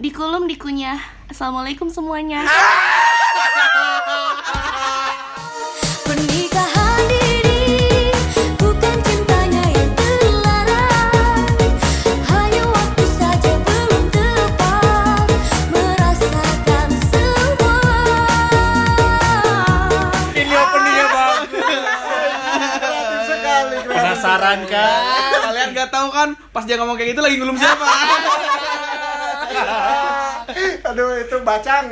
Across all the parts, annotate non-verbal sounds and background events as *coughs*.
Dikulum dikunyah. Assalamualaikum semuanya. *laughs* Pernikahan diri bukan cintanya yang terlarang Hanya waktu saja belum tepat merasakan semua Ini openingnya bagus. sekali Penasaran kan? Kalian gak tahu kan pas dia ngomong kayak gitu lagi ngulum siapa? *laughs* *laughs* aduh itu bacang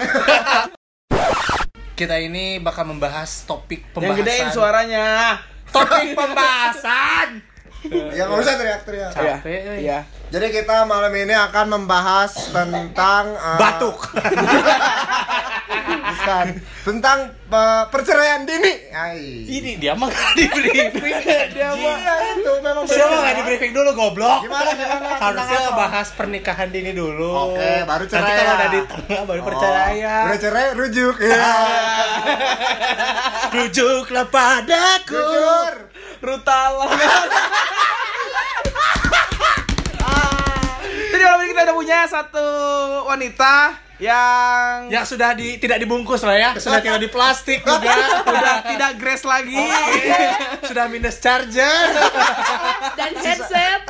Kita ini bakal membahas topik Yang pembahasan. gedein suaranya. Topik pembahasan. Ya nggak usah teriak-teriak Capek. euy. Iya. jadi kita malam ini akan membahas tentang uh, Batuk. *laughs* bukan tentang uh, perceraian dini Ai. Ini dia mah gak di briefing. Dia mah itu memang Siapa benar. gak di briefing dulu goblok? Gimana, gimana? Harusnya bahas pernikahan dini dulu. Oke, baru cerai Nanti kalau ya. udah di tengah baru Oh, perceraian. udah cerai rujuk *laughs* ya Rujuklah padaku. jujur Rutala. Jadi malam ini kita udah punya satu wanita yang Yang sudah di tidak dibungkus lah ya, sudah tidak di plastik juga, udah tidak grace lagi. sudah minus charger. Dan headset.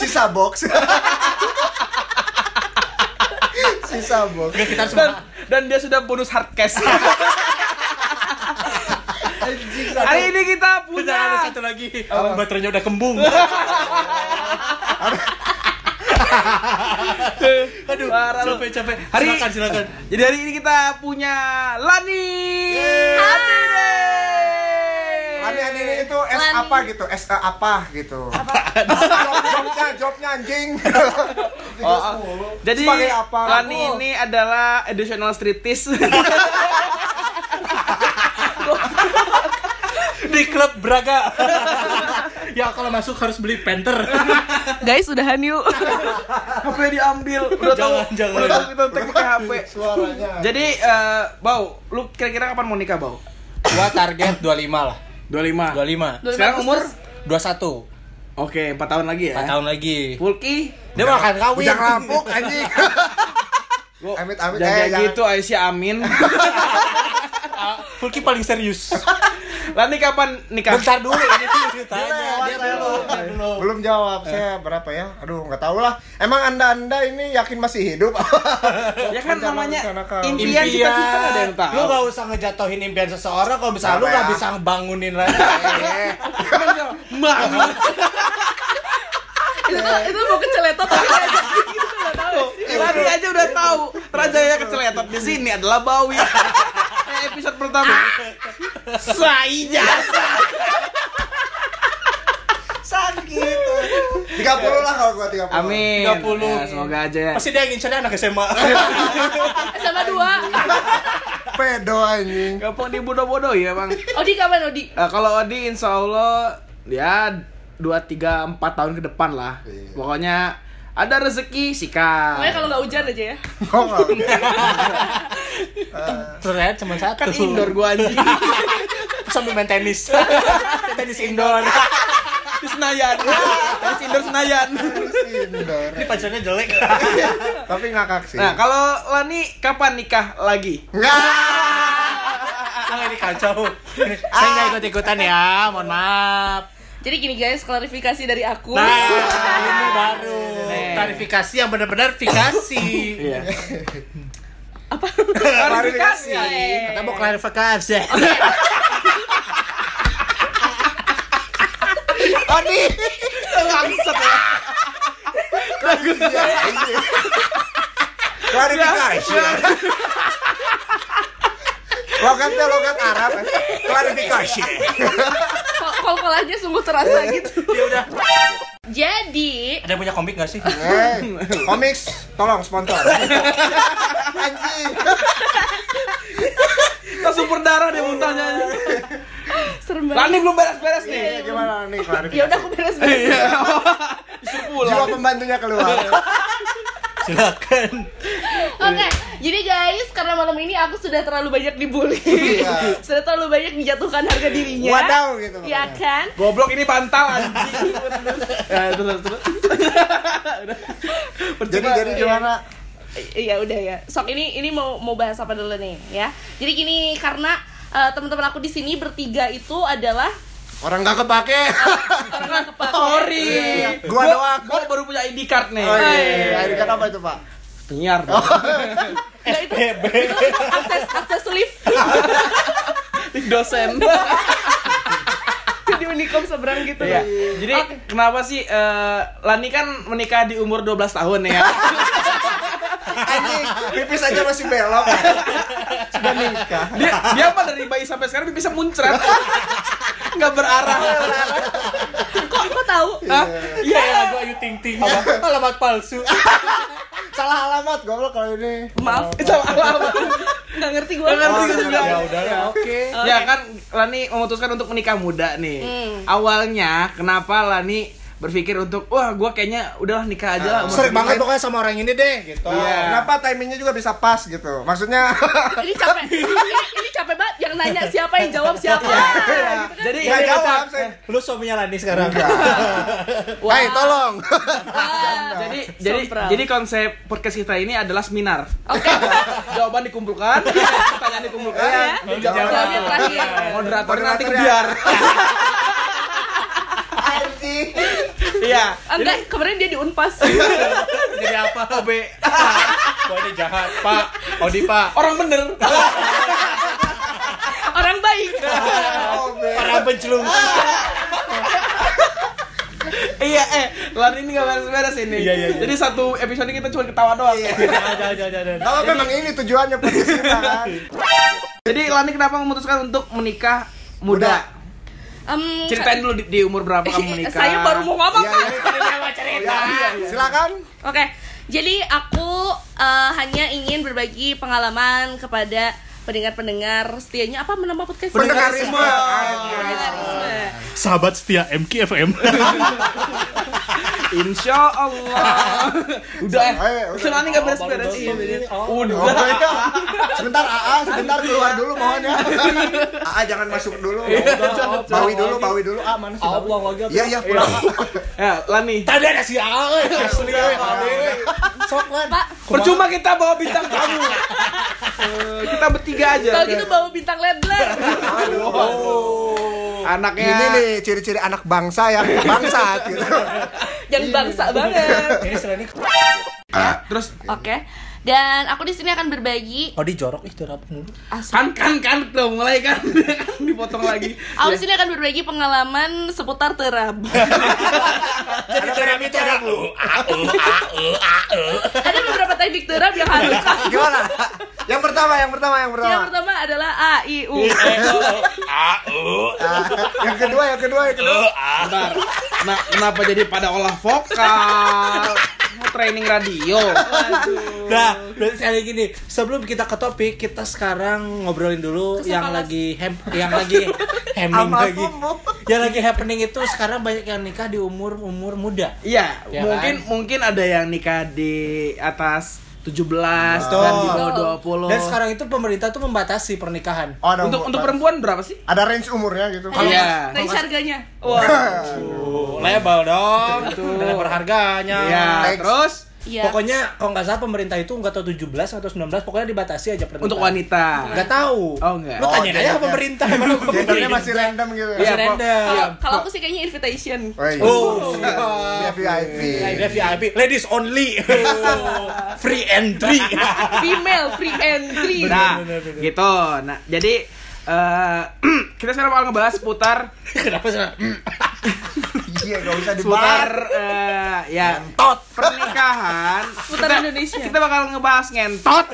sisa box sisa box kita harus Dan, dan dia sudah bonus hard cash. Hari ini kita Udah ada punya satu lagi. Baterainya udah kembung. *laughs* Aduh, Parah lu. capek capek. Hari- Silakan silakan. Jadi hari ini kita punya Lani. Happy Ani Ani ini itu S Lani. apa gitu S apa gitu *laughs* Job- jobnya jobnya anjing *laughs* Oh, oh. Jadi Sebagai apa? Lani Oh. ini adalah additional streetis. Di klub Braga. *laughs* ya kalau masuk harus beli penter. *laughs* Guys, udahan yuk. HP diambil. Udah tahu. Jangan, jangan. Udah tahu kita teknik HP. *laughs* suaranya Jadi eh, Bau, lu kira-kira kapan mau nikah, Bau? Gua target 25 lah. 25. 25. Sekarang umur 21. Oke, 4 tahun lagi ya. 4 tahun lagi. Fulki, Dia mau akan kawin. Ujang lapuk anjing gua Amit, amit, jangan eh, kayak jangan. gitu Aisyah Amin. Fulki paling serius. Lani kapan nikah? Bentar dulu ini tuh *laughs* ditanya. Dia belum. dia dulu. belum jawab saya berapa ya aduh nggak tahu lah emang anda anda ini yakin masih hidup *laughs* Ya kan namanya impian cita-cita ada yang tahu. Lu gak usah ngejatohin impian seseorang kalau misalnya lu Kenapa gak ya? bisa bangunin lagi. *laughs* Mang. Itu tuh itu mau keceletot tapi aja gitu nggak tahu. Lani aja udah tahu rajanya keceletot di sini adalah Bawi. Kayak episode pertama. Saya sakit 30 lah kalau gua 30 Amin. 30. Ya, semoga aja ya. Pasti dia ngincernya anak SMA. Sama *laughs* dua. pedo anjing Gampang dibodoh-bodoh ya, Bang. Odi kapan Odi? Eh, kalau Odi insya Allah ya 2, 3, 4 tahun ke depan lah. Iya. Pokoknya ada rezeki sikat. Pokoknya kalau nggak hujan aja ya. kok nggak Ternyata cuma satu. kan indoor gua anjing. *laughs* Sambil main tenis. tenis indoor. Di Senayan. Tenis indoor Senayan. indoor Ini pacarnya jelek. tapi ngakak sih Nah, kalau Lani kapan nikah lagi? nggak Ah, ini kacau. Saya nggak ikut ikutan ya, mohon maaf. Jadi gini guys, klarifikasi dari aku. Nah, *laughs* ini baru klarifikasi yang benar-benar fikasi. *laughs* Iya. Apa? Klarifikasi. Kita mau klarifikasi. *laughs* Adi Bangsat ya. klarifikasi logatnya logat Arab klarifikasi Kol-kolannya sungguh terasa *laughs* gitu. Ya udah. Jadi, Ada yang punya komik gak sih? eh komiks tolong sponsor *laughs* anjing Langsung berdarah dia muntahnya. serem Lani banget. belum beres-beres nih. Iya, gimana nih klarifikasi Ya udah aku beres-beres. Iya. Jiwa pembantunya keluar *laughs* Silakan. Oke, jadi guys, karena malam ini aku sudah terlalu banyak dibully, Iya. *laughs* sudah terlalu banyak dijatuhkan harga dirinya. Wadaw gitu Ya makanya. kan? Goblok ini pantal anjing. *laughs* Ya, terus terus. *laughs* Jadi jadi gimana Iya udah ya. Sok ini ini mau mau bahas apa dulu nih ya. Jadi gini karena eh, teman-teman aku di sini bertiga itu adalah Orang nggak kepake. orang nggak kepake. Sorry. Gua doang. Gua baru punya ID card nih. Oh iya, ini kan apa itu, Pak? Penyiar dong. *laughs* Nggak, itu, itu akses akses lift *laughs* dosen. di Unicom seberang gitu. Iya. Jadi Oke. kenapa sih eh, Lani kan menikah di umur 12 tahun ya? Anjing, pipis aja masih belok. Sudah nikah. Dia dia mah dari bayi sampai sekarang bisa muncrat. Nggak berarah. Kok kok tahu? Hah? Iya, ya lagu Ayu Ting Ting. Alamat palsu. *laughs* Salah alamat goblok kalau ini. Maaf. Itu alamat. Nggak ngerti gue. Nggak ngerti gue juga. Ya udah, oke. Ya kan Lani memutuskan untuk menikah muda nih. Hmm. Awalnya kenapa Lani berpikir untuk wah gua kayaknya udahlah nikah aja lah. umur Sering segini." banget pokoknya sama orang ini deh gitu. Iya. Kenapa timingnya juga bisa pas gitu? Maksudnya *laughs* Ini capek. *laughs* Ini, ini capek banget. Yang nanya siapa yang jawab siapa. Iya. Gitu kan. Jadi Nggak ini jawab, kita- saya. Lu suaminya Lani sekarang. *laughs* Hai, tolong. Wah. jadi jadi Sompral. jadi konsep podcast kita ini adalah seminar. Oke. Jawaban dikumpulkan, pertanyaan dikumpulkan, Iya. dijawab. Moderatornya nanti kebiar. Anjing. *laughs* Iya. Enggak, kemarin dia di Unpas. *laughs* Jadi apa? OB. Wah, *laughs* ini jahat, Pak. Odi, Pak. Orang bener. Orang baik. Oh. Para pencelung. iya, eh, Lan ini gak beres-beres ini. Iya, iya, iya. Jadi satu episode kita cuma ketawa doang. Jangan, jangan, jangan, jangan. Kalau memang ini tujuannya kan. Jadi Lani kenapa memutuskan untuk menikah muda? Em, Ceritain dulu di, di umur berapa kamu *laughs* menikah. Saya baru mau ngomong. Iya, Pak. iya. Oh, iya, iya, iya. Silakan. Oke, jadi aku eh, hanya ingin berbagi pengalaman kepada pendengar-pendengar setianya apa nama podcast? Pendengarisme. Pendengarisme. Sahabat setia MK FM. *laughs* Insya Allah. udah, Eh, eh. Lani gak beres-beres baru ini. ini. Oh. Oh, Udah. iya. Sebentar AA, sebentar keluar dulu mohon ya. *laughs* AA jangan masuk dulu. Bawi dulu, bawi dulu. Ah, mana sih? Oh, buang lagi. Iya, iya, pulang. Ya, Lani. Tadi ada si A, eh. asli eh. Sok. Pak, Percuma kita bawa bintang tamu. *laughs* Kita bertiga aja. kalau gitu bawa bintang ledler. Anaknya. Ini nih ciri-ciri anak bangsa yang bangsat gitu. Yang bangsa banget. Ini selain ini. Terus Oke. Dan aku di sini akan berbagi Oh, di jorok itu apa mulu? kan kan kan tuh mulai *laughs* kan dipotong lagi. Aku di sini akan berbagi pengalaman seputar terab. *laughs* Jadi terapi itu ada lu. Ada beberapa teknik terab yang harus Gimana? Yang pertama, yang pertama, yang pertama. Yang pertama adalah A I U. Ah, yang kedua, yang kedua, yang kedua. Bentar. Nah, kenapa jadi pada olah vokal? Mau training radio. Nah, berarti sekali gini, sebelum kita ke topik, kita sekarang ngobrolin dulu Kesepakat. yang lagi hem, yang lagi *laughs* happening Apa lagi. Yang lagi happening itu sekarang banyak yang nikah di umur umur muda. Iya, Ya mungkin kan? mungkin ada yang nikah di atas 17 Betul. dan di bawah 20. Dan sekarang itu pemerintah tuh membatasi pernikahan. Oh, ada untuk umur- untuk perempuan berapa sih? ada range umurnya gitu. Kalau Iya. range harganya. Wah. *laughs* Label dong, dengan berharganya. Iya, Next. terus Iya. Pokoknya kalau nggak salah pemerintah itu nggak tahu 17 atau 19, pokoknya dibatasi aja pernikahan. untuk wanita. Nggak tahu. Oh, nggak. Lu Oh, tanya aja gendernya- ke pemerintah *laughs* emang Gendernya masih random gitu. Masih Iya, random. Kalau kalau aku sih kayaknya invitation. Oh, iya. Oh, Dia VIP. VIP, ladies only, *laughs* free entry. Female free entry. Nah, gitu. Nah, jadi eh *clears throat* kita sekarang bakal ngebahas seputar *laughs* Kenapa sih? *clears throat* Iya, gak usah seputar dibahas. eh, ya tot pernikahan. Kita- Indonesia. Kita bakal ngebahas ngentot.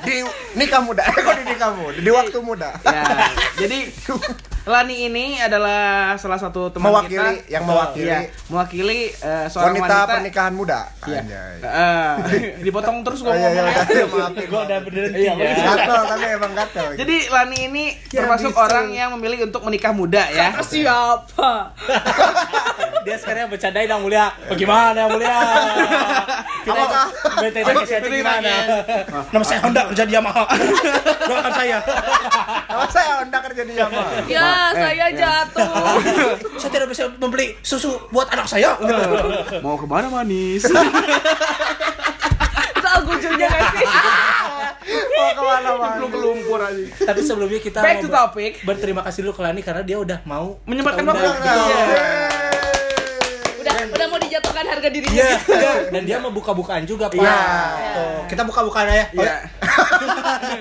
Di nikah muda. Eh, kok di nikah muda? Di waktu muda. ya, jadi Lani ini adalah salah satu teman Mewakili, kita yang mewakili. Iya, mewakili eh, seorang Wanita, wanita, pernikahan muda. Iya. Eh, dipotong terus gua iya, iya, ngomongnya. iya, maafin. Gua udah berhenti Iya, ya. Gatel, tapi emang gatel. Jadi Lani ini Ya, termasuk bisa. orang yang memilih untuk menikah muda ya. Siapa? *laughs* Dia sekarang bercandain yang mulia. Bagaimana yang mulia? *laughs* Apakah? BTT kasih aja gimana? Nama saya Honda kerja di Yamaha. Doakan saya. Nama saya Honda kerja di Yamaha. Ya, saya jatuh. *laughs* Saya tidak bisa membeli susu buat anak saya. Mau ke mana manis? *laughs* Itu Belum ke lumpur aja. Tapi sebelumnya kita Back to mau topic. Berterima kasih dulu ke Lani karena dia udah mau Menyempatkan kita waktu. undang. Iya. Udah udah mau dijatuhkan harga dirinya. Iya, iya. dan dia mau buka-bukaan juga, Pak. Iya. Tuh, Kita buka-bukaan ya. Iya. *laughs*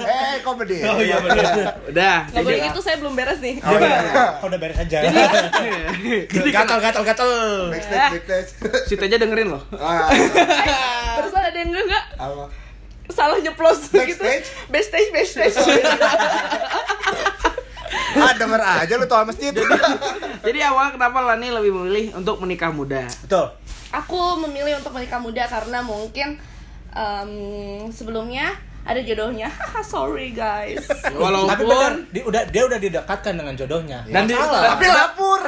Eh, komedi. Oh iya benar. Udah. Nggak boleh gitu, saya belum beres nih. Oh iya. Oh, udah beres aja. Jadi gatal gatal gatal. Backstage, backstage. Situ aja dengerin loh. Ah, *laughs* Barusan ada yang enggak apa? salah nyeplos gitu. Backstage? Backstage, backstage. *laughs* *laughs* Ah, denger aja lu tuh masjid. Jadi awal kenapa Lani lebih memilih untuk menikah muda? Betul. Aku memilih untuk menikah muda karena mungkin em, sebelumnya ada jodohnya. *laughs* Sorry guys. Tapi benar, Walaupun dia udah dia udah didekatkan dengan jodohnya. Dan di- salah. Tapi lapor.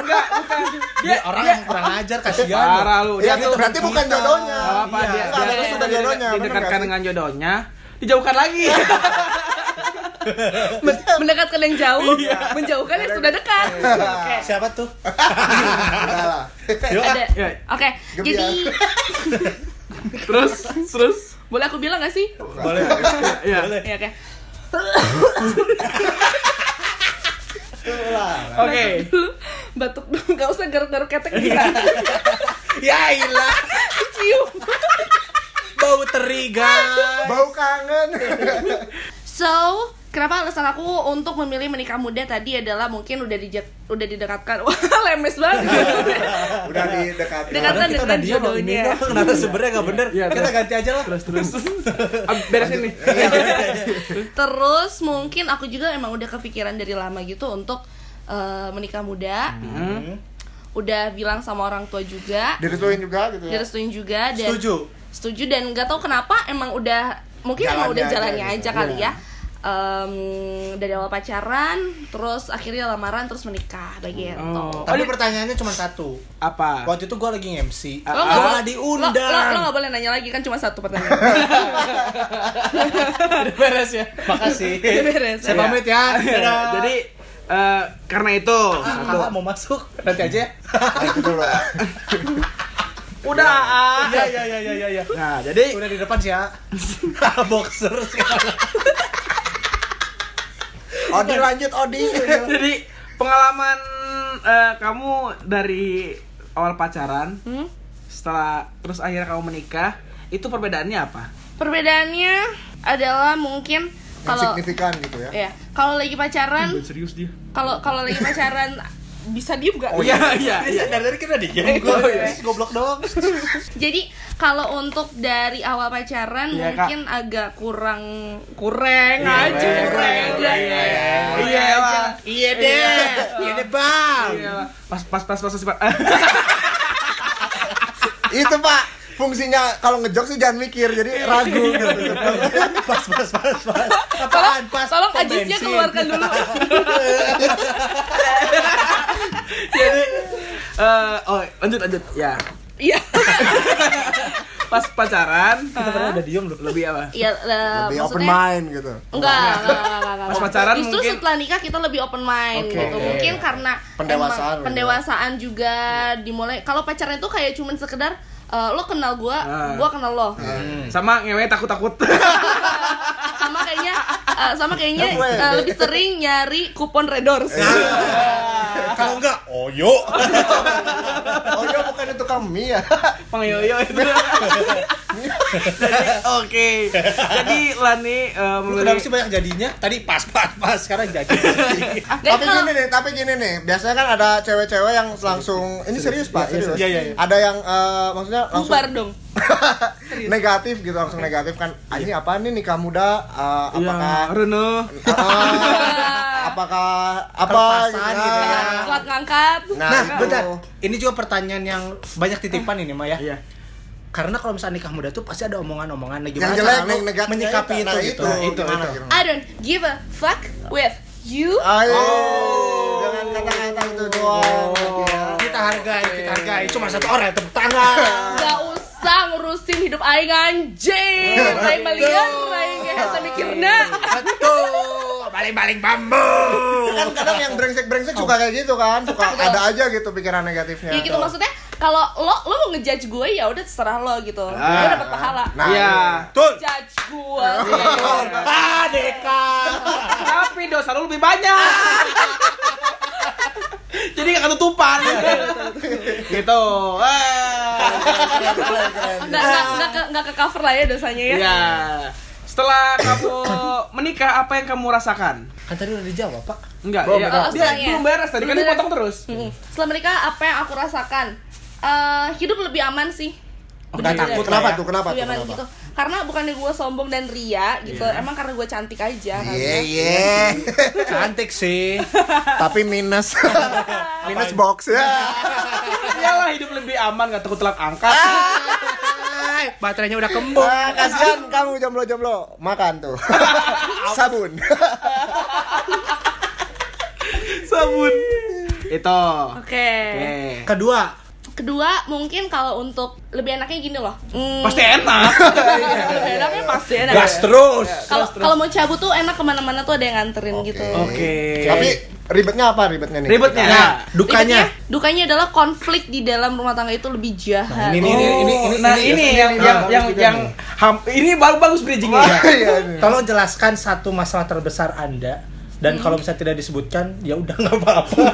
dia orang yang kurang ajar kasihan. parah lu. Ya, Dia tuh berarti bukan jodohnya. Apa Iya. dia, dia, sudah jodohnya, bener didekatkan nggak sih? dengan jodohnya, dijauhkan lagi. Men- *laughs* mendekatkan yang jauh, menjauhkan yang sudah dekat. Oke. Siapa tuh? *laughs* Ada. Oke, Gebiar. jadi terus terus boleh aku bilang gak sih? boleh. ya. Boleh. Ya, oke. Oke. Batuk dulu, gak usah garuk-garuk ketek Iya. Ya ilah, Cium. bau teri guys. Bau kangen. So, kenapa alasan aku untuk memilih menikah muda tadi adalah mungkin udah dijak, udah didekatkan. *laughs* Wah, lemes banget. *laughs* Udah di dekat. Dekat. Padahal kita dengan dia ini jodohnya. dong, kenapa sebenarnya nggak bener? Iya, kita ganti aja lah. Terus terus. *laughs* Ah, Beresin nih. Terus mungkin aku juga emang udah kepikiran dari lama gitu untuk eh, menikah muda. Hmm. Udah bilang sama orang tua juga, Direstuin juga gitu ya. direstuin juga dan Setuju. setuju dan nggak tahu kenapa emang udah mungkin emang udah jalannya gitu. aja, kali ya Em, dari awal pacaran terus akhirnya lamaran terus menikah begitu Oh. Tapi pertanyaannya cuma satu. Apa? Waktu itu gue lagi MC. Ah, lo nggak boleh diundang. lo, lo, lo nggak boleh nanya lagi kan cuma satu pertanyaan *laughs* Udah beres ya. Makasih. Udah beres. Saya pamit ya. Dadah. Jadi eh, karena itu Ah, ah, mau masuk nanti aja ya. Itu dulu. *laughs* udah ah. Iya iya iya iya iya. Nah, jadi Udah di depan sih ya. *laughs* Boxer sekarang. Odi lanjut Odi. *laughs* jadi pengalaman eh, kamu dari awal pacaran Hmm? setelah terus akhirnya kamu menikah itu perbedaannya apa? perbedaannya adalah mungkin kalau signifikan gitu ya. ya kalau lagi pacaran serius dia. kalau kalau lagi pacaran bisa diem gak? Oh iya iya. Iya. dari tadi kita diem. Oh, Gue iya. goblok doang. Jadi kalau untuk dari awal pacaran Iya, Kak. mungkin agak kurang kurang Iya, aja iya, kurang iya, aja. iya, iya. Iya. Iya deh. Iya deh bang. Iya, pas pas pas pas sifat. Itu Pak, fungsinya kalau ngejok sih jangan mikir, jadi ragu *laughs* gitu. Pas pas pas pas. Tolong, Apaan pas? tolong ajisnya keluarkan dulu. *laughs* Jadi eh oh lanjut lanjut ya. Iya. *laughs* Pas pacaran Kita pernah udah diem loh. lebih apa? Iya, lah, Lebih open mind gitu. Enggak, enggak, enggak, enggak, enggak. Pas pacaran Justru mungkin- setelah nikah kita lebih open mind Oke. gitu. Mungkin karena Pendewasaan emang gitu. pendewasaan juga dimulai. Kalau pacaran itu kayak cuman sekedar eh, lo kenal gua, Ah. gua kenal lo. Sama ngewe takut-takut. *laughs* Sama kayaknya eh, sama kayaknya Gue. eh, lebih sering nyari kupon redors. Kalau enggak. Oh *laughs* iya bukan itu kami ya. Pang yoyo itu. Jadi *laughs* oke. Jadi Lani eh, Lu memilih kenapa sih banyak jadinya? Tadi pas pas pas sekarang jadi. *laughs* Tapi gini nih, tapi gini nih. Biasanya kan ada cewek-cewek yang langsung ini serius Pak, Iya, serius. iya, iya, iya. Ada yang eh, maksudnya langsung bubar dong. *laughs* negatif gitu, langsung negatif kan. Ah, ini apa nih nikah muda? Iya, apakah Rene. Ah, apakah apa Kelepasan gitu gitu kan. ya. Kuat ngangkat. Nah, Nah, itu. bentar. Ini juga pertanyaan yang banyak titipan ini, Maya. Iya. Karena kalau misalnya nikah muda tuh pasti ada omongan-omongan nah, Yang jelek, cara menyikapi itu, nah, gitu. Itu, Itu gimana, gimana? gimana? I don't give a fuck with you. Oh. jangan kata-kata itu doang. gitu ya. Kita hargai, kita hargai. Cuma satu orang tepuk tangan. Gak usah ngurusin hidup aing anjing. *laughs* Aing malian, aing gak bisa mikirna. Betul. Baling-baling bambu. kan kadang yang brengsek-brengsek suka kayak gitu kan *laughs* suka ada aja gitu pikiran negatifnya Ya gitu maksudnya kalau lo lo mau ngejudge gue ya udah terserah lo gitu. Gue Ah. dapat pahala. Nah, Iya. Betul. Judge gue. *laughs* Adik mereka. Tapi dosa lu lebih banyak. Jadi gak ketutupan. gitu. Ah. nggak nggak nggak ke nggak ke cover lah ya dosanya ya Ya. Setelah kamu menikah, apa yang kamu rasakan? Kan tadi udah dijawab, Pak. Enggak, Belum, ya. belum. Dia Setelahnya. belum beres tadi kan beres. dipotong terus. Setelah menikah apa yang aku rasakan Eh, hidup lebih aman sih Nggak Bener-bener. takut Kenapa ya. tuh? Kenapa tuh? lebih aman Kenapa? gitu karena bukannya gue sombong dan ria gitu emang karena gue cantik aja kan. Iya, iya. Cantik sih. *laughs* Tapi minus. minus box ya. Iyalah hidup lebih aman, gak takut telat angkat. Baterainya udah kembung. Ah, kasihan kamu jomblo-jomblo. Makan tuh. *laughs* Sabun. Sabun. Itu. oke Oke. Kedua, kedua mungkin kalau untuk lebih enaknya gini loh Hmm, Pasti enak. *laughs* lebih enaknya pasti enak gas terus. kalau kalau mau cabut tuh enak ke mana-mana tuh ada yang nganterin Oke. gitu Oke. Tapi ribetnya apa ribetnya nih? Ribetnya. Nah, dukanya. Ribetnya- dukanya adalah konflik di dalam rumah tangga itu lebih jahat Ini nih, ini ini ini nah ini, ini, ini, yang ini, yang yang yang nih. ham- ini bagus bagus bridgingnya. Wah, iya, nih. Tolong jelaskan satu masalah terbesar Anda dan kalau misalnya tidak disebutkan ya udah nggak apa-apa. *laughs*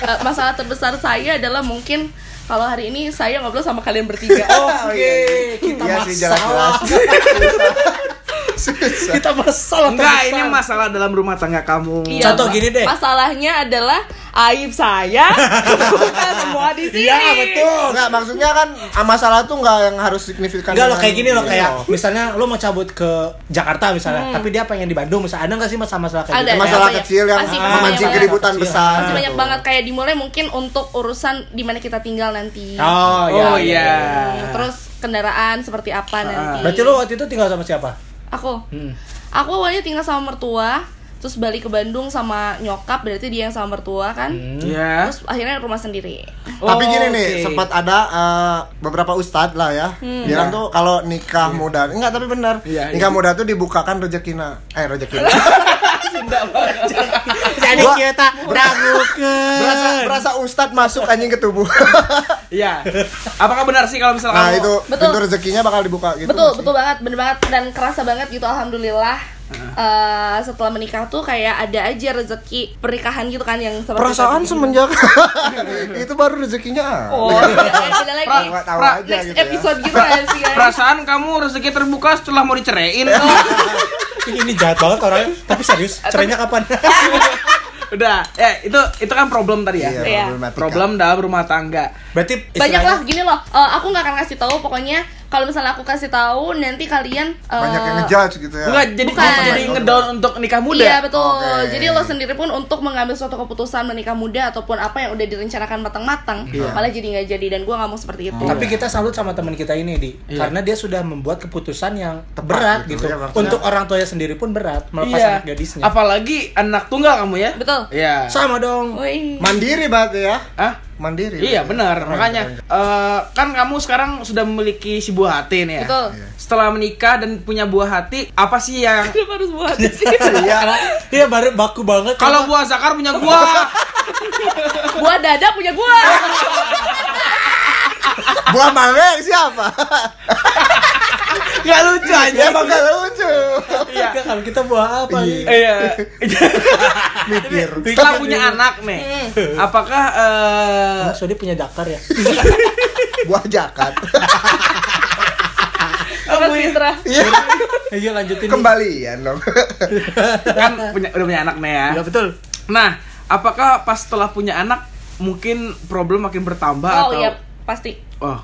Eh, masalah terbesar saya adalah mungkin kalau hari ini saya ngobrol sama kalian bertiga *laughs* Oke, kita Iya sih, jelas-jelas. masalah. *laughs* Susah. kita masalah Enggak, terbesar. ini masalah dalam rumah tangga kamu. Iya, Contoh gini deh. Masalahnya adalah aib saya *laughs* bukan semua di sini. Iya betul. Enggak, maksudnya kan ah, masalah tuh enggak yang harus signifikan. Enggak lo kayak gini Iya. kayak misalnya lo mau cabut ke Jakarta misalnya, tapi dia pengen di Bandung misalnya ada nggak sih masalah-masalah kayak Ada, gitu? masalah banyak. kecil yang banyak memancing keributan Kecil. besar. Masih banyak gitu. banget kayak dimulai mungkin untuk urusan di mana kita tinggal nanti. Oh, iya. Oh, iya. Hmm, Terus kendaraan seperti apa nanti. Berarti lo waktu itu tinggal sama siapa? Aku. Hmm. Aku awalnya tinggal sama mertua, terus balik ke Bandung sama nyokap, berarti dia yang sama mertua kan. Iya. Terus akhirnya rumah sendiri. Tapi gini nih, Oke. sempat ada eh, beberapa ustadz lah ya, bilang tuh kalau nikah muda, enggak tapi benar, Iya, nikah muda tuh dibukakan rezekina, eh rezekina. *laughs* Jadi kita ragukan. berasa berasa ustadz masuk anjing ke tubuh. *laughs* Iya. Apakah benar sih kalau misalnya nah kamu itu Betul. pintu rezekinya bakal dibuka gitu. betul nggak sih? betul banget bener banget dan kerasa banget gitu alhamdulillah Eh, setelah menikah tuh kayak ada aja rezeki pernikahan gitu kan yang seperti Perasaan semenjak *laughs* itu baru rezekinya. ah. oh beda, beda lagi Pra- nggak tahu pra- aja next gitu ya. episode gitu kan sih guys perasaan kamu rezeki terbuka setelah mau diceraiin? *laughs* ini, ini jahat banget orangnya. Tapi serius, cerainya kapan? *laughs* Udah, ya itu itu kan problem tadi ya. Iya, Iya. Problem dalam rumah tangga. Berarti banyak lah gini loh eh, aku nggak akan kasih tahu pokoknya kalau misalnya aku kasih tahu nanti kalian eh, Banyak yang ngejudge gitu ya. Enggak, jadi Bukan. jadi ngedown untuk nikah muda. Iya betul. Oke. Jadi lo sendiri pun untuk mengambil suatu keputusan menikah muda ataupun apa yang udah direncanakan matang-matang, Iya. malah jadi nggak jadi dan gue nggak mau seperti itu. Tapi kita salut sama teman kita ini, Di. Iya. Karena dia sudah membuat keputusan yang Tepat berat gitu, gitu. ya, maksudnya. Untuk orang tuanya sendiri pun berat melepas Iya. anak gadisnya. Apalagi anak tunggal kamu ya? Betul. Iya. Sama dong. Wih. Mandiri berarti ya. Hah? Mandiri. Iya benar, Keren, makanya eh, kan kamu sekarang sudah memiliki si buah hati nih ya. Betul. Setelah menikah dan punya buah hati, apa sih yang *laughs* Kenapa harus buat sih? *laughs* Iya. Iya baru baku banget. kalau buah zakar punya gua? *laughs* Buah dada punya gua. Buah mangga siapa? Gak lucu aja. Ya emang gak lucu. Iya. Kalau kita buah apa nih? Iya. Mikir. Setelah punya anak nih, apakah eh Oh, so dia punya dakar ya? *laughs* Buah jakat. Terus Fitra. Iya. Iya lanjutin. nih. Kembalian dong. kan punya udah punya anak nih ya? Iya betul. Nah, apakah pas setelah punya anak mungkin problem makin bertambah Oh atau iya pasti. Oh,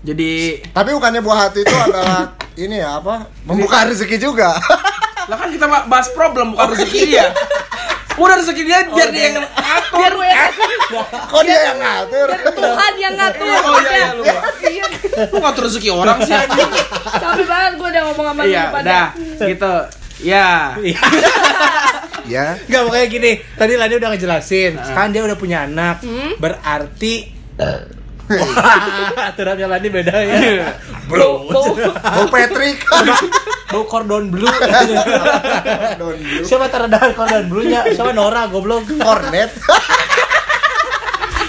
jadi Tapi bukannya buah hati itu adalah *coughs* ini ya apa? Membuka rezeki juga. *laughs* lah kan kita bahas problem bukan rezeki dia. Udah rezeki dia biar dia yang ngatur. Biar gue yang Kok dia yang ngatur? Tuhan yang ngatur. Oh iya iya lu. Iya. Lu ngatur rezeki orang sih anjing. Capek banget gue udah ngomong sama Iya, lu pada. udah gitu. *laughs* Ya. Ya. Enggak pokoknya gini. Tadi Lani udah ngejelasin. Sekarang dia udah punya anak. Berarti *laughs* aturannya Lani beda ya. Bau, bau. Bau Patrick. *laughs* Bau cordon blue. Don Blue. Siapa teredahan cordon blue-nya? Siapa Nora goblok? Cornet.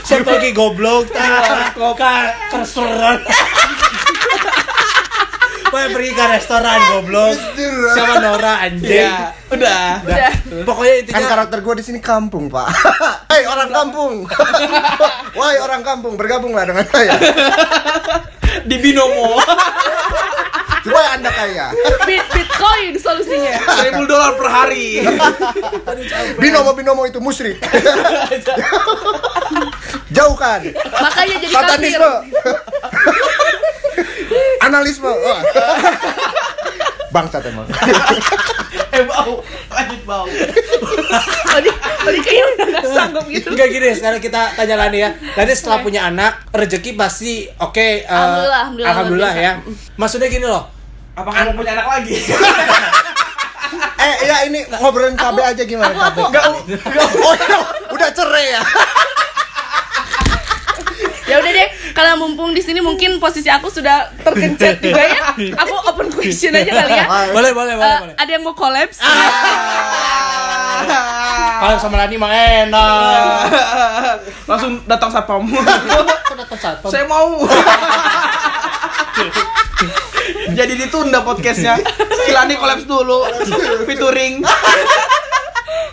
Siapa lagi goblok? Koka keseran. Boy pergi ke restoran goblok. Sama Nora anjing. Iya, udah. Udah. Pokoknya Kan intinya karakter gue di sini kampung, Pak. *laughs* Hei orang kampung. *laughs* Wahai orang kampung, bergabunglah dengan saya. *laughs* Di binomo. Supaya Anda kaya. Bit Bitcoin solusinya. Seribu dolar per hari. Binomo-binomo itu musyrik. Jauhkan. Makanya jadi kafir. Analisme. Wah. *laughs* Bangsat emang. *laughs* Eh bau, lanjut bau. *laughs* Tadi tadi kayaknya udah gak sanggup gitu. Enggak gini, sekarang kita tanya Lani ya. Lani setelah punya anak, rezeki pasti oke. eh, Alhamdulillah, alhamdulillah, alhamdulillah ya. Maksudnya gini loh. Apakah mau punya anak lagi? Eh ya ini ngobrolin KB aja gimana KB? aku- Enggak, Oh, udah cerai ya. Ya udah deh, karena mumpung di sini mungkin posisi aku sudah terkencet *laughs* juga ya. Aku open question aja kali ya. *laughs* Boleh, boleh, boleh, Eh, boleh. ada yang mau collabs? Kalau sama Lani mah enak. *laughs* Langsung datang satpam. Datang satpam? Saya mau. Jadi ditunda podcastnya. Kilani kolaps dulu. Featuring.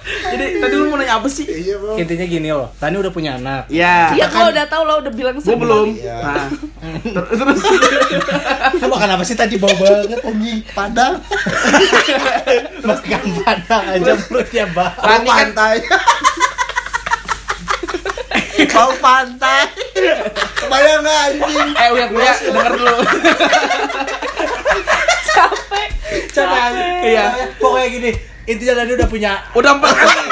Jadi tadi lu mau nanya apa sih? Iya, Bro. Intinya gini loh, Lani udah punya anak. Ya. Iya, gua udah tahu lo udah bilang Gue sebelum. belum. Iya. Nah, *laughs* ter- terus Lu makan apa sih tadi bau banget anjing? Padang. *laughs* Makan padang aja perutnya bau. Kan pantai. Bau pantai. Bayang nggak anjing? eh uya uya denger dulu. *laughs* Capek. Capek. Iya. Pokoknya gini, intinya Lani udah punya Udah empat kali.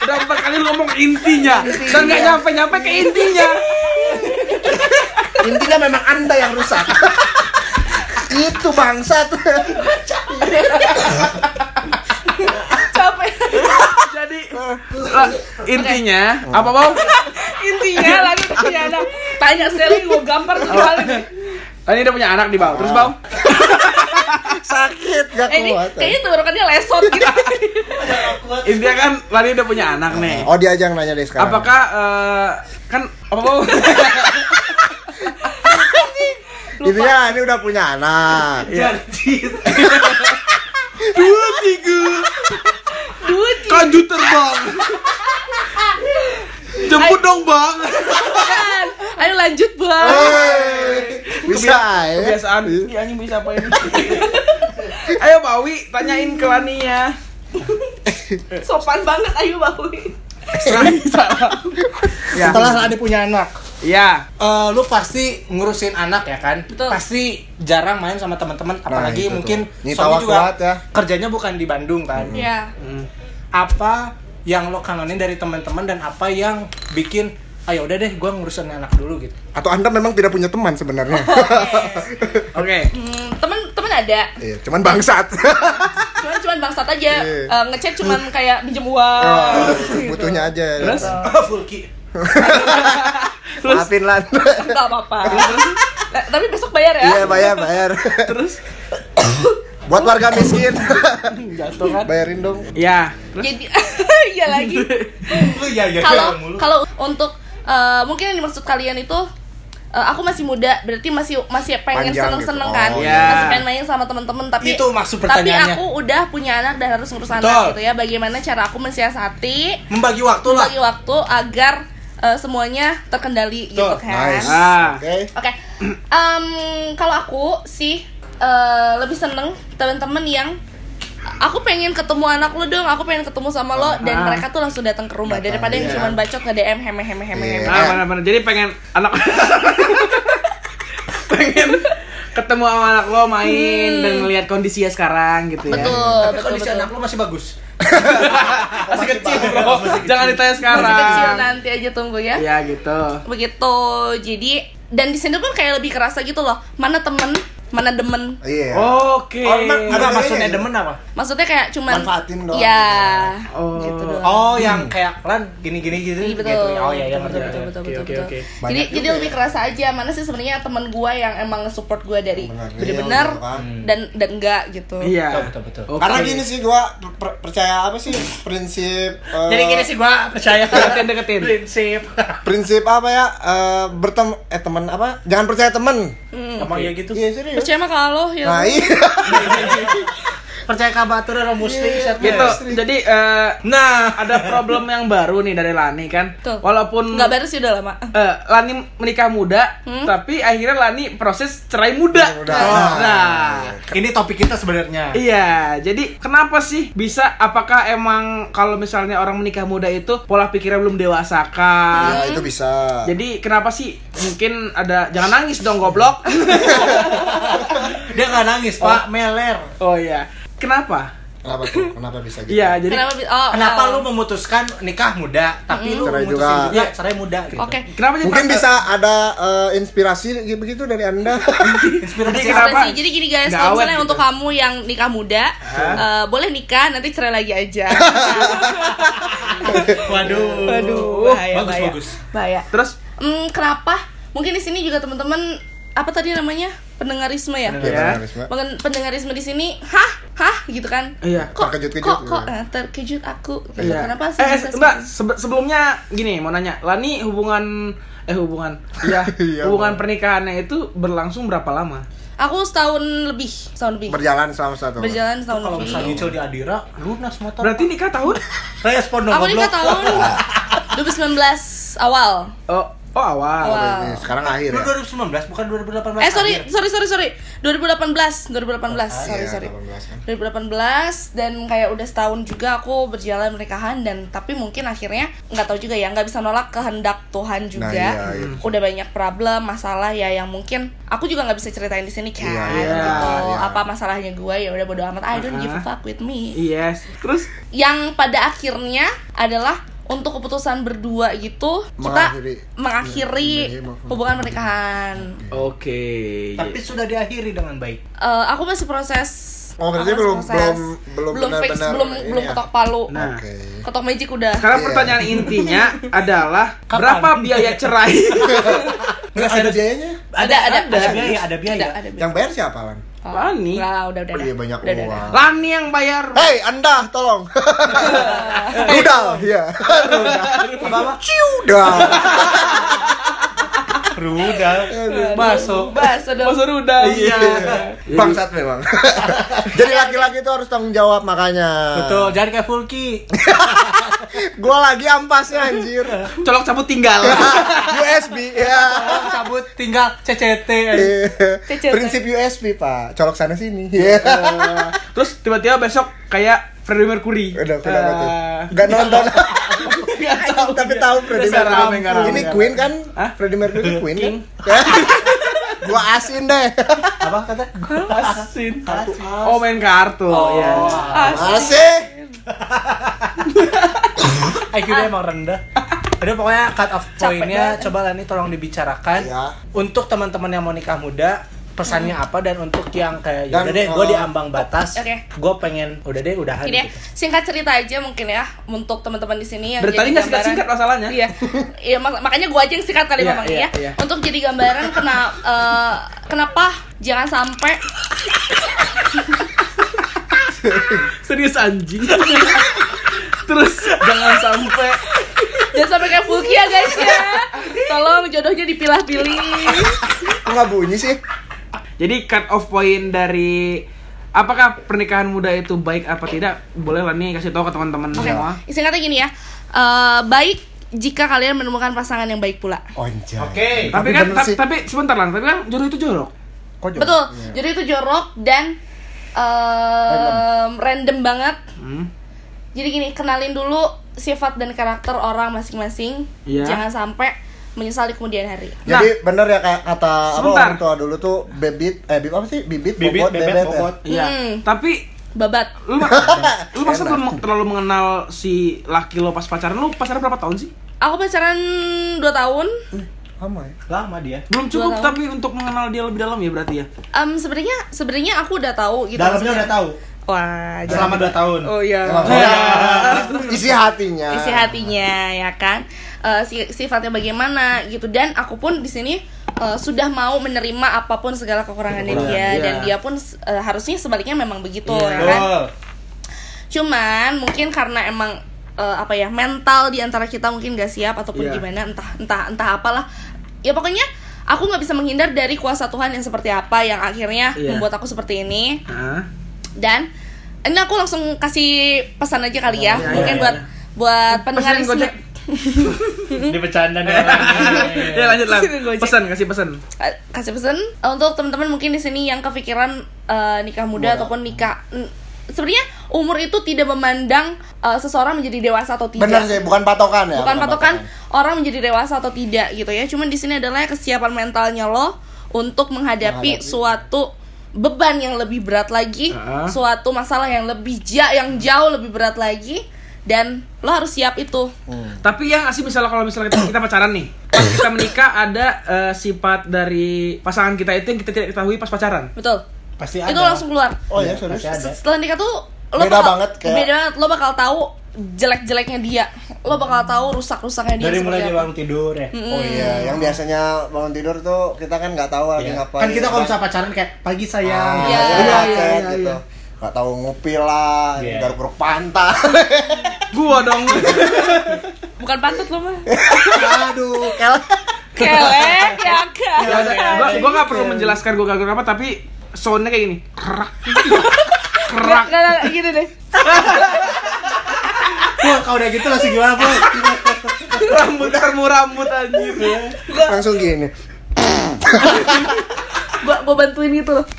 Udah empat kali lu ngomong intinya dan nggak nyampe nyampe ke intinya. Intinya memang Anda yang rusak. Itu bangsat. Capek. Jadi lah, intinya apa bang? Intinya lagi punya anak. Tanya Sally gua gampar tuh kali. Tadi udah punya anak di bawah. Terus bang? Sakit gak Eh, ini kuat. kayaknya tenggorokannya lesot gitu. *laughs* Intinya kan Lani udah punya anak nih. Oh dia aja yang nanya deh sekarang. Apakah eh, kan apa bang? *laughs* Intinya ini udah punya anak. Iya. *laughs* Dua tiga. Duit. Kanju terbang. Jemput dong bang. Ayo lanjut, Bang. Hei, bisa ya? Kebiasaan. Iya anjing bisa apa ini? *laughs* Ayo Bawi tanyain ke Lani ya. *laughs* Sopan banget ayo Bawi. *laughs* Ya. setelah Lani punya anak. Ya. Eh, lu pasti ngurusin anak ya kan? Betul. Pasti jarang main sama teman-teman apalagi itu mungkin suami juga ya. kerjanya bukan di Bandung kan. Iya. Apa yang lo kangenin dari teman-teman dan apa yang bikin ayo udah deh gua ngurusin anak dulu gitu. Atau Anda memang tidak punya teman sebenarnya? *laughs* Oke. Hmm, temen temen ada. Iya, cuman bangsat. *laughs* Cuman cuman bangsat aja. Iya. Eh, ngechat cuman kayak pinjem uang. Oh, butuhnya aja. Terus? *laughs* Fulki. Maafin lan. Enggak apa-apa. Nah, tapi besok bayar ya. Iya bayar bayar. Terus? Buat warga miskin. Jatuh kan? Bayarin dong. Ya. Terus? Jadi iya lagi. Lu ya ya Kalau kalau untuk eh, mungkin yang dimaksud kalian itu eh, aku masih muda, berarti masih masih pengen Panjang seneng-seneng gitu. kan, Oh, iya. masih pengen main sama temen-temen tapi Itu maksud tapi aku udah punya anak dan harus ngurus anak Betul. gitu ya. Bagaimana cara aku mensiasati membagi waktu lah. bagi waktu agar eh, semuanya terkendali gitu Betul. kan. Nice. Ah. Oke. Oke, Em, kalau aku sih eh, lebih seneng teman-teman yang aku pengen ketemu anak lu dong, aku pengen ketemu sama lo dan Ah. mereka tuh langsung datang ke rumah Datang, daripada yang iya. cuman bacot nge DM heme heme heme Iya. heme. Ah, benar-benar. Jadi pengen anak *laughs* pengen ketemu sama anak lo main dan ngelihat kondisinya sekarang gitu ya. Betul, Tapi betul, kondisi betul. anak lu masih *laughs* bagus. Masih kecil, Bro. Jangan ditanya sekarang. Masih kecil nanti aja tunggu ya. Ya gitu. Begitu. Jadi dan di sini pun kayak lebih kerasa gitu loh. Mana temen, mana demen. Iya. Oke. Oh, apa Ada maksudnya bedanya demen apa? Maksudnya kayak cuman Manfaatin doang. Ya. Oh. Gitu doang. Oh, yang kayak lan gini-gini gitu. Iya, betul. gitu. Oh iya, iya, betul, betul, betul, Oke, betul, oke, betul. oke. Jadi jadi juga lebih kerasa aja mana sih sebenarnya teman gua yang emang support gua dari Benar, bener-bener gitu kan. dan dan enggak gitu. Iya. Betul, betul, betul. Oke. Karena gini sih gua per- percaya apa sih prinsip eh, Jadi gini sih gua percaya *laughs* Deketin, deketin. prinsip. prinsip apa ya eh bertem eh teman apa jangan percaya teman Emang ya gitu. Iya serius. Percaya mah kalau ya. Nah, iya. Percaya ka batur orang muslim Iya, set Gitu. guys. Jadi eh, Nah, ada problem yang baru nih dari Lani kan. Tuh. Walaupun Nggak baru sih udah lama. eh, Lani menikah muda, Hmm? tapi akhirnya Lani proses cerai muda. Muda. Nah, ini topik kita sebenarnya. Iya, jadi kenapa sih bisa? Apakah emang kalau misalnya orang menikah muda itu pola pikirnya belum dewasa kah? Ya itu bisa. Jadi kenapa sih? Mungkin ada jangan nangis dong goblok. *laughs* Dia nggak nangis, Pak, meler. oh iya. Kenapa? Kenapa tuh? Kenapa bisa gitu? Iya, jadi Kenapa? bi- Oh, Kenapa oh. lu memutuskan nikah muda, tapi lu Cerai juga. juga cerai muda gitu. Oke. kenapa jadi Mungkin bisa ada eh, inspirasi begitu dari Anda. *laughs* Inspirasi kenapa? Jadi gini guys, kalau misalnya gitu. untuk kamu yang nikah muda, eh, boleh nikah nanti cerai lagi aja. *laughs* Waduh. Waduh, bahaya, bagus bahaya. bagus. Bahaya. terus Hmm, kenapa? Mungkin di sini juga teman-teman apa tadi namanya? Pendengarisme ya? Iya, Ya. Pendengarisme. Pengen- pendengarisme di sini, hah? Hah? Gitu kan? Iya. Kok Terkejut-kejut kok gitu. kok eh, terkejut aku. Gitu. Iya. Kenapa sih? Eh, bisa eh, Mbak, sebe- sebelumnya gini mau nanya. Lani hubungan eh hubungan. Iya, *laughs* hubungan pernikahannya itu berlangsung berapa lama? Aku setahun lebih, setahun lebih. Berjalan selama satu. Berjalan setahun Kalau lebih. misalnya nyicil di Adira, lunas motor. Berarti nikah tahun? respon dong Aku nikah tahun *laughs* 2019 awal. Oh, oh awal. Awal. Ini Sekarang akhir Lu ya. 2019 bukan 2018. Eh sorry, akhir. sorry sorry sorry. 2018, 2018. sorry Iya, sorry. 18 kan. 2018 dan kayak udah setahun juga aku berjalan pernikahan dan tapi mungkin akhirnya nggak tahu juga ya nggak bisa nolak kehendak Tuhan juga. iya, iya. Udah banyak problem, masalah ya yang mungkin aku juga nggak bisa ceritain di sini kan. Iya, iya, gitu. iya. Apa masalahnya gue ya udah bodo amat. I don't give a Ah. fuck with me. Yes. Terus Yang pada akhirnya adalah untuk keputusan berdua gitu kita Mengakhiri. mengakhiri Iya, hubungan pernikahan. oke. Tapi sudah diakhiri dengan baik. Eh, aku masih proses. Oh, berarti belum- proses. belum- belum belum fix, benar-benar belum ini belum ya? ketok palu. Nah. Oke. Ketok magic udah. Sekarang Iya. pertanyaan intinya *laughs* adalah Kapan? berapa biaya cerai? *laughs* Nggak ada biayanya? Ada, ada, ada ada. biaya, ada biaya. Ada, ada. Yang bayar siapa, Lan? Oh, Lani. Lah, udah udah. Oh, udah. iya banyak Udah, udah, uang. udah. Lani yang bayar. Hei, Anda, tolong. *laughs* Rudal, iya. Rudal. Apa-apa? Ciudal. *laughs* Rudal. Masuk. Bakso dong. Masuk rudal. Iya. Bangsat memang. *laughs* Jadi laki-laki itu harus tanggung jawab makanya. Betul, jangan kayak Fulki. *laughs* Gua lagi ampasnya anjir. Colok cabut tinggal. *laughs* USB ya. Cabut tinggal CCT. Cecet. Prinsip USB, Pak. Colok sana sini. Iya. Terus tiba-tiba besok kayak Freddie Mercury. Udah, kenapa tuh? Eh, Gak nonton. Tahu. Tapi tahu Freddie Mercury. Ini Queen kan? Hah? Freddie Mercury Queen King. kan? *laughs* Gua asin deh. Apa kata? Asin. Oh main kartu. ya. Asik. IQ dia emang rendah. Jadi pokoknya cut off pointnya coba Lani tolong dibicarakan Ya. untuk teman-teman yang mau nikah muda pesannya apa dan untuk yang kayak ya Dan, udah deh gue uh, di ambang batas Oke. gue pengen udah deh udahan Gini ya, gitu. singkat cerita aja mungkin ya untuk teman-teman di sini yang Dari tadi jadi nggak gambaran. singkat-singkat masalahnya. Iya, iya mak- makanya gua aja yang singkat kali Iya, ngomongnya iya, ya. iya. Untuk jadi gambaran kena eh, kenapa jangan sampai *laughs* Serius anjing. Terus jangan sampai jangan sampai kayak Fulki ya guys ya. Tolong jodohnya dipilah-pilih. Nggak bunyi sih? Jadi cut off point dari apakah pernikahan muda itu baik apa tidak? Boleh lah nih kasih tahu ke teman-teman Oke, semua. singkatnya gini ya. Eh, baik jika kalian menemukan pasangan yang baik pula. Onjay. Oke. Tapi, Tapi kan ta- sih. tapi sebentar lah, tapi kan jodoh itu jorok. Kok jorok? Betul. Iya. Jadi itu jorok dan em, random banget. Hmm. Jadi gini, kenalin dulu sifat dan karakter orang masing-masing. Iya. Jangan sampai menyesal di kemudian hari. Jadi bener ya kayak kata apa orang tua dulu tuh bebit eh bibit apa sih? Bibit, Bibit, bobot, bebet, bebet, bobot. ya. Iya. Hmm. Tapi Babat. lu *laughs* lu masa belum terlalu mengenal si laki lo pas pacaran lu pacaran berapa tahun sih Aku pacaran 2 tahun. Lama ya. Lama dia. belum cukup tapi untuk mengenal dia lebih dalam ya berarti ya Em sebenarnya sebenarnya aku udah tahu gitu. Dalamnya maksudnya. udah tahu. Wah, Selama 2 tahun. Oh iya. Emang Iya. *laughs* Isi hatinya. isi hatinya ya kan Si- sifatnya bagaimana gitu dan aku pun di sini eh, sudah mau menerima apa pun segala kekurangannya Kekurangan, dia iya. dan dia pun eh, harusnya sebaliknya memang begitu Iya. ya kan Betul. cuman mungkin karena emang eh, apa ya mental di antara kita mungkin gak siap ataupun Iya. gimana entah entah entah apalah ya pokoknya aku nggak bisa menghindar dari kuasa Tuhan yang seperti apa yang akhirnya Iya. membuat aku seperti ini Hah? dan ini aku langsung kasih pesan aja kali ya Iya, mungkin iya, buat iya. buat pendengar Pesanin Di bercanda nih. *laughs* Ya lanjut lah. Pesan kasih pesan. Eh, kasih pesan eh, untuk teman-teman mungkin di sini yang kepikiran eh, nikah muda ataupun nikah sebenarnya umur itu tidak memandang eh, seseorang menjadi dewasa atau tidak Bener sih, bukan patokan ya. bukan patokan orang menjadi dewasa atau tidak gitu ya cuman di sini adalah kesiapan mentalnya lo untuk menghadapi suatu beban yang lebih berat lagi Ah. suatu masalah yang lebih ja yang jauh lebih berat lagi dan lo harus siap itu Tapi yang asli misalnya kalau misalnya kita, kita pacaran nih, pas *coughs* kita menikah ada eh, sifat dari pasangan kita itu yang kita tidak ketahui pas pacaran. betul Pasti ada. itu langsung keluar Oh ya, serius. Setelah nikah tuh lo Beda bakal, banget, kayak- beda banget lo bakal tahu jelek-jeleknya dia lo bakal tahu rusak-rusaknya dia Dari mulai dia bangun tidur ya. Oh iya, yang biasanya bangun tidur tuh kita kan nggak tahu lagi Iya. ngapain. Kan kita kalau misalnya pacaran kayak pagi Ah, sayang. Iya. iya, Iya, iya, iya, gitu. Nggak tahu ngopi lah, Iya. garuk-garuk pantat. *laughs* Gua dong. bukan pantut lo mah Aduh, kel. kelek ya kan Ya udah, gua gua nggak perlu menjelaskan gua gagal apa tapi soundnya kayak gini. Kerak. Kerak. Nggak, nggak, nggak, gini deh Wah, kalau udah gitu langsung gimana, Bu? Rambut termu rambut anjir. Langsung gini. Gua, gua bantuin gitu loh *laughs*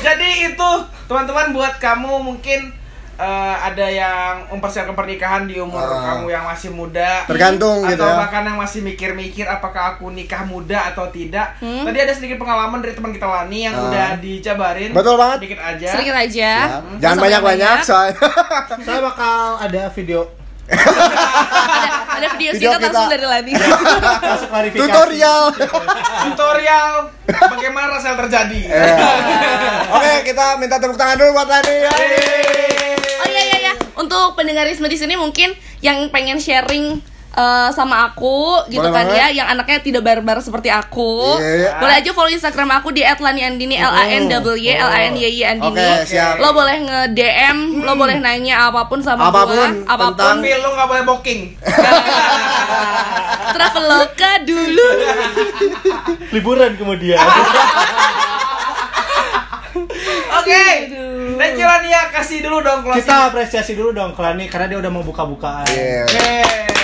Jadi itu teman-teman buat kamu mungkin eh, ada yang mempersiapkan pernikahan di umur Ah. kamu yang masih muda Tergantung atau gitu ya. bahkan yang masih mikir-mikir apakah aku nikah muda atau tidak. Hmm. Tadi ada sedikit pengalaman dari teman kita Lani yang Ah. udah dijabarin. Betul banget. Sedikit aja. sedikit aja Nggak Jangan banyak-banyak soalnya. *laughs* *laughs* Saya bakal ada video ada, ada video Video singkat kita. langsung dari Lani *laughs* klarifikasi. Tutorial. Tutorial bagaimana rasanya terjadi. Iya. Oke, kita minta tepuk tangan dulu buat Lani. oh iya iya iya untuk pendengarisme di sini mungkin yang pengen sharing eh, sama aku gitu Boleh kan banget. ya yang anaknya tidak barbar seperti aku Iya. boleh aja follow instagram aku di @laniandini l a n w y l a n y y andini Oke, siap. lo boleh nge dm lo boleh nanya apa pun sama Apa pun gua tentang- apa pun Tapi lu nggak boleh booking. *laughs* traveloka dulu *laughs* Liburan kemudian. *laughs* Oke. Dan Lania kasih dulu dong closing. Kita apresiasi dulu dong ke Lani karena dia udah mau buka-bukaan. Iya.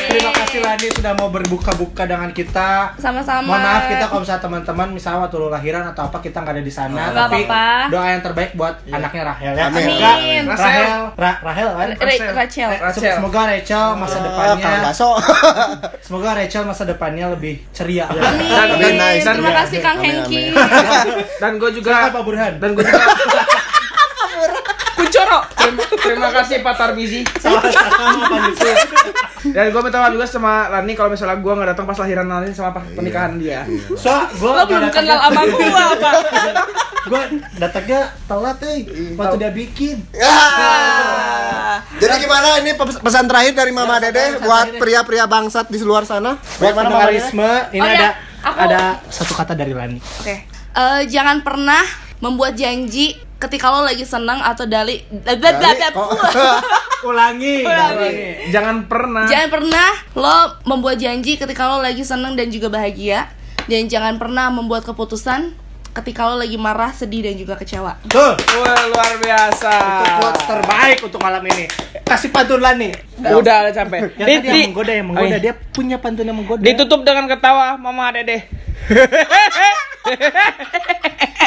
Terima kasih Lani sudah mau berbuka-buka dengan kita. sama-sama Mohon maaf kita kalau misalnya teman-teman misalnya waktu lu lahiran atau apa kita nggak ada di sana. Nggak tapi apa-apa. doa yang terbaik buat anaknya Rahel ya. Amin. Semoga Amin. Rahel, Ra- Rahel kan? Ra- Rachel. Rachel. Semoga Rachel masa Kang depannya *laughs* semoga Rachel masa depannya lebih ceria. Amin. Dan- Amin, nice. Terima kasih Kang Amin, Hengki. Dan gue juga Pak Burhan. dan gue juga *laughs* Kuncoro. terima, terima kasih Pak Tarbizi. Sama-sama Pak Yusuf. Dan gue minta maaf juga sama Lani kalau misalnya gue nggak datang pas lahiran Lani sama pas pernikahan dia. So, gua Lo belum kenal sama gua, Pak. Gua datangnya telat eh waktu dia bikin. Ya. Jadi gimana ini pes- pesan terakhir dari Mama Ya, Dede buat pria-pria bangsat di luar sana? Buat pendengarisme, ini Oh, ya. ada Aku- ada satu kata dari Lani. Oke. Eh, jangan pernah membuat janji ketika lo lagi senang atau dali Dali, Jangan kok- *laughs* Ulangi. Ulangi. Jangan pernah. pernah lo membuat janji ketika lo lagi senang dan juga bahagia dan jangan pernah membuat keputusan ketika lo lagi marah, sedih dan juga kecewa. Tuh, Wah, luar biasa. itu quotes terbaik untuk malam ini. Kasih pantun Lani. Udah, udah capek. Yang tadi yang menggoda yang menggoda Oh, iya. dia punya pantun yang menggoda. Ditutup dengan ketawa Mama Dede. *laughs*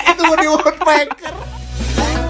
Itu di Woodpecker. Thank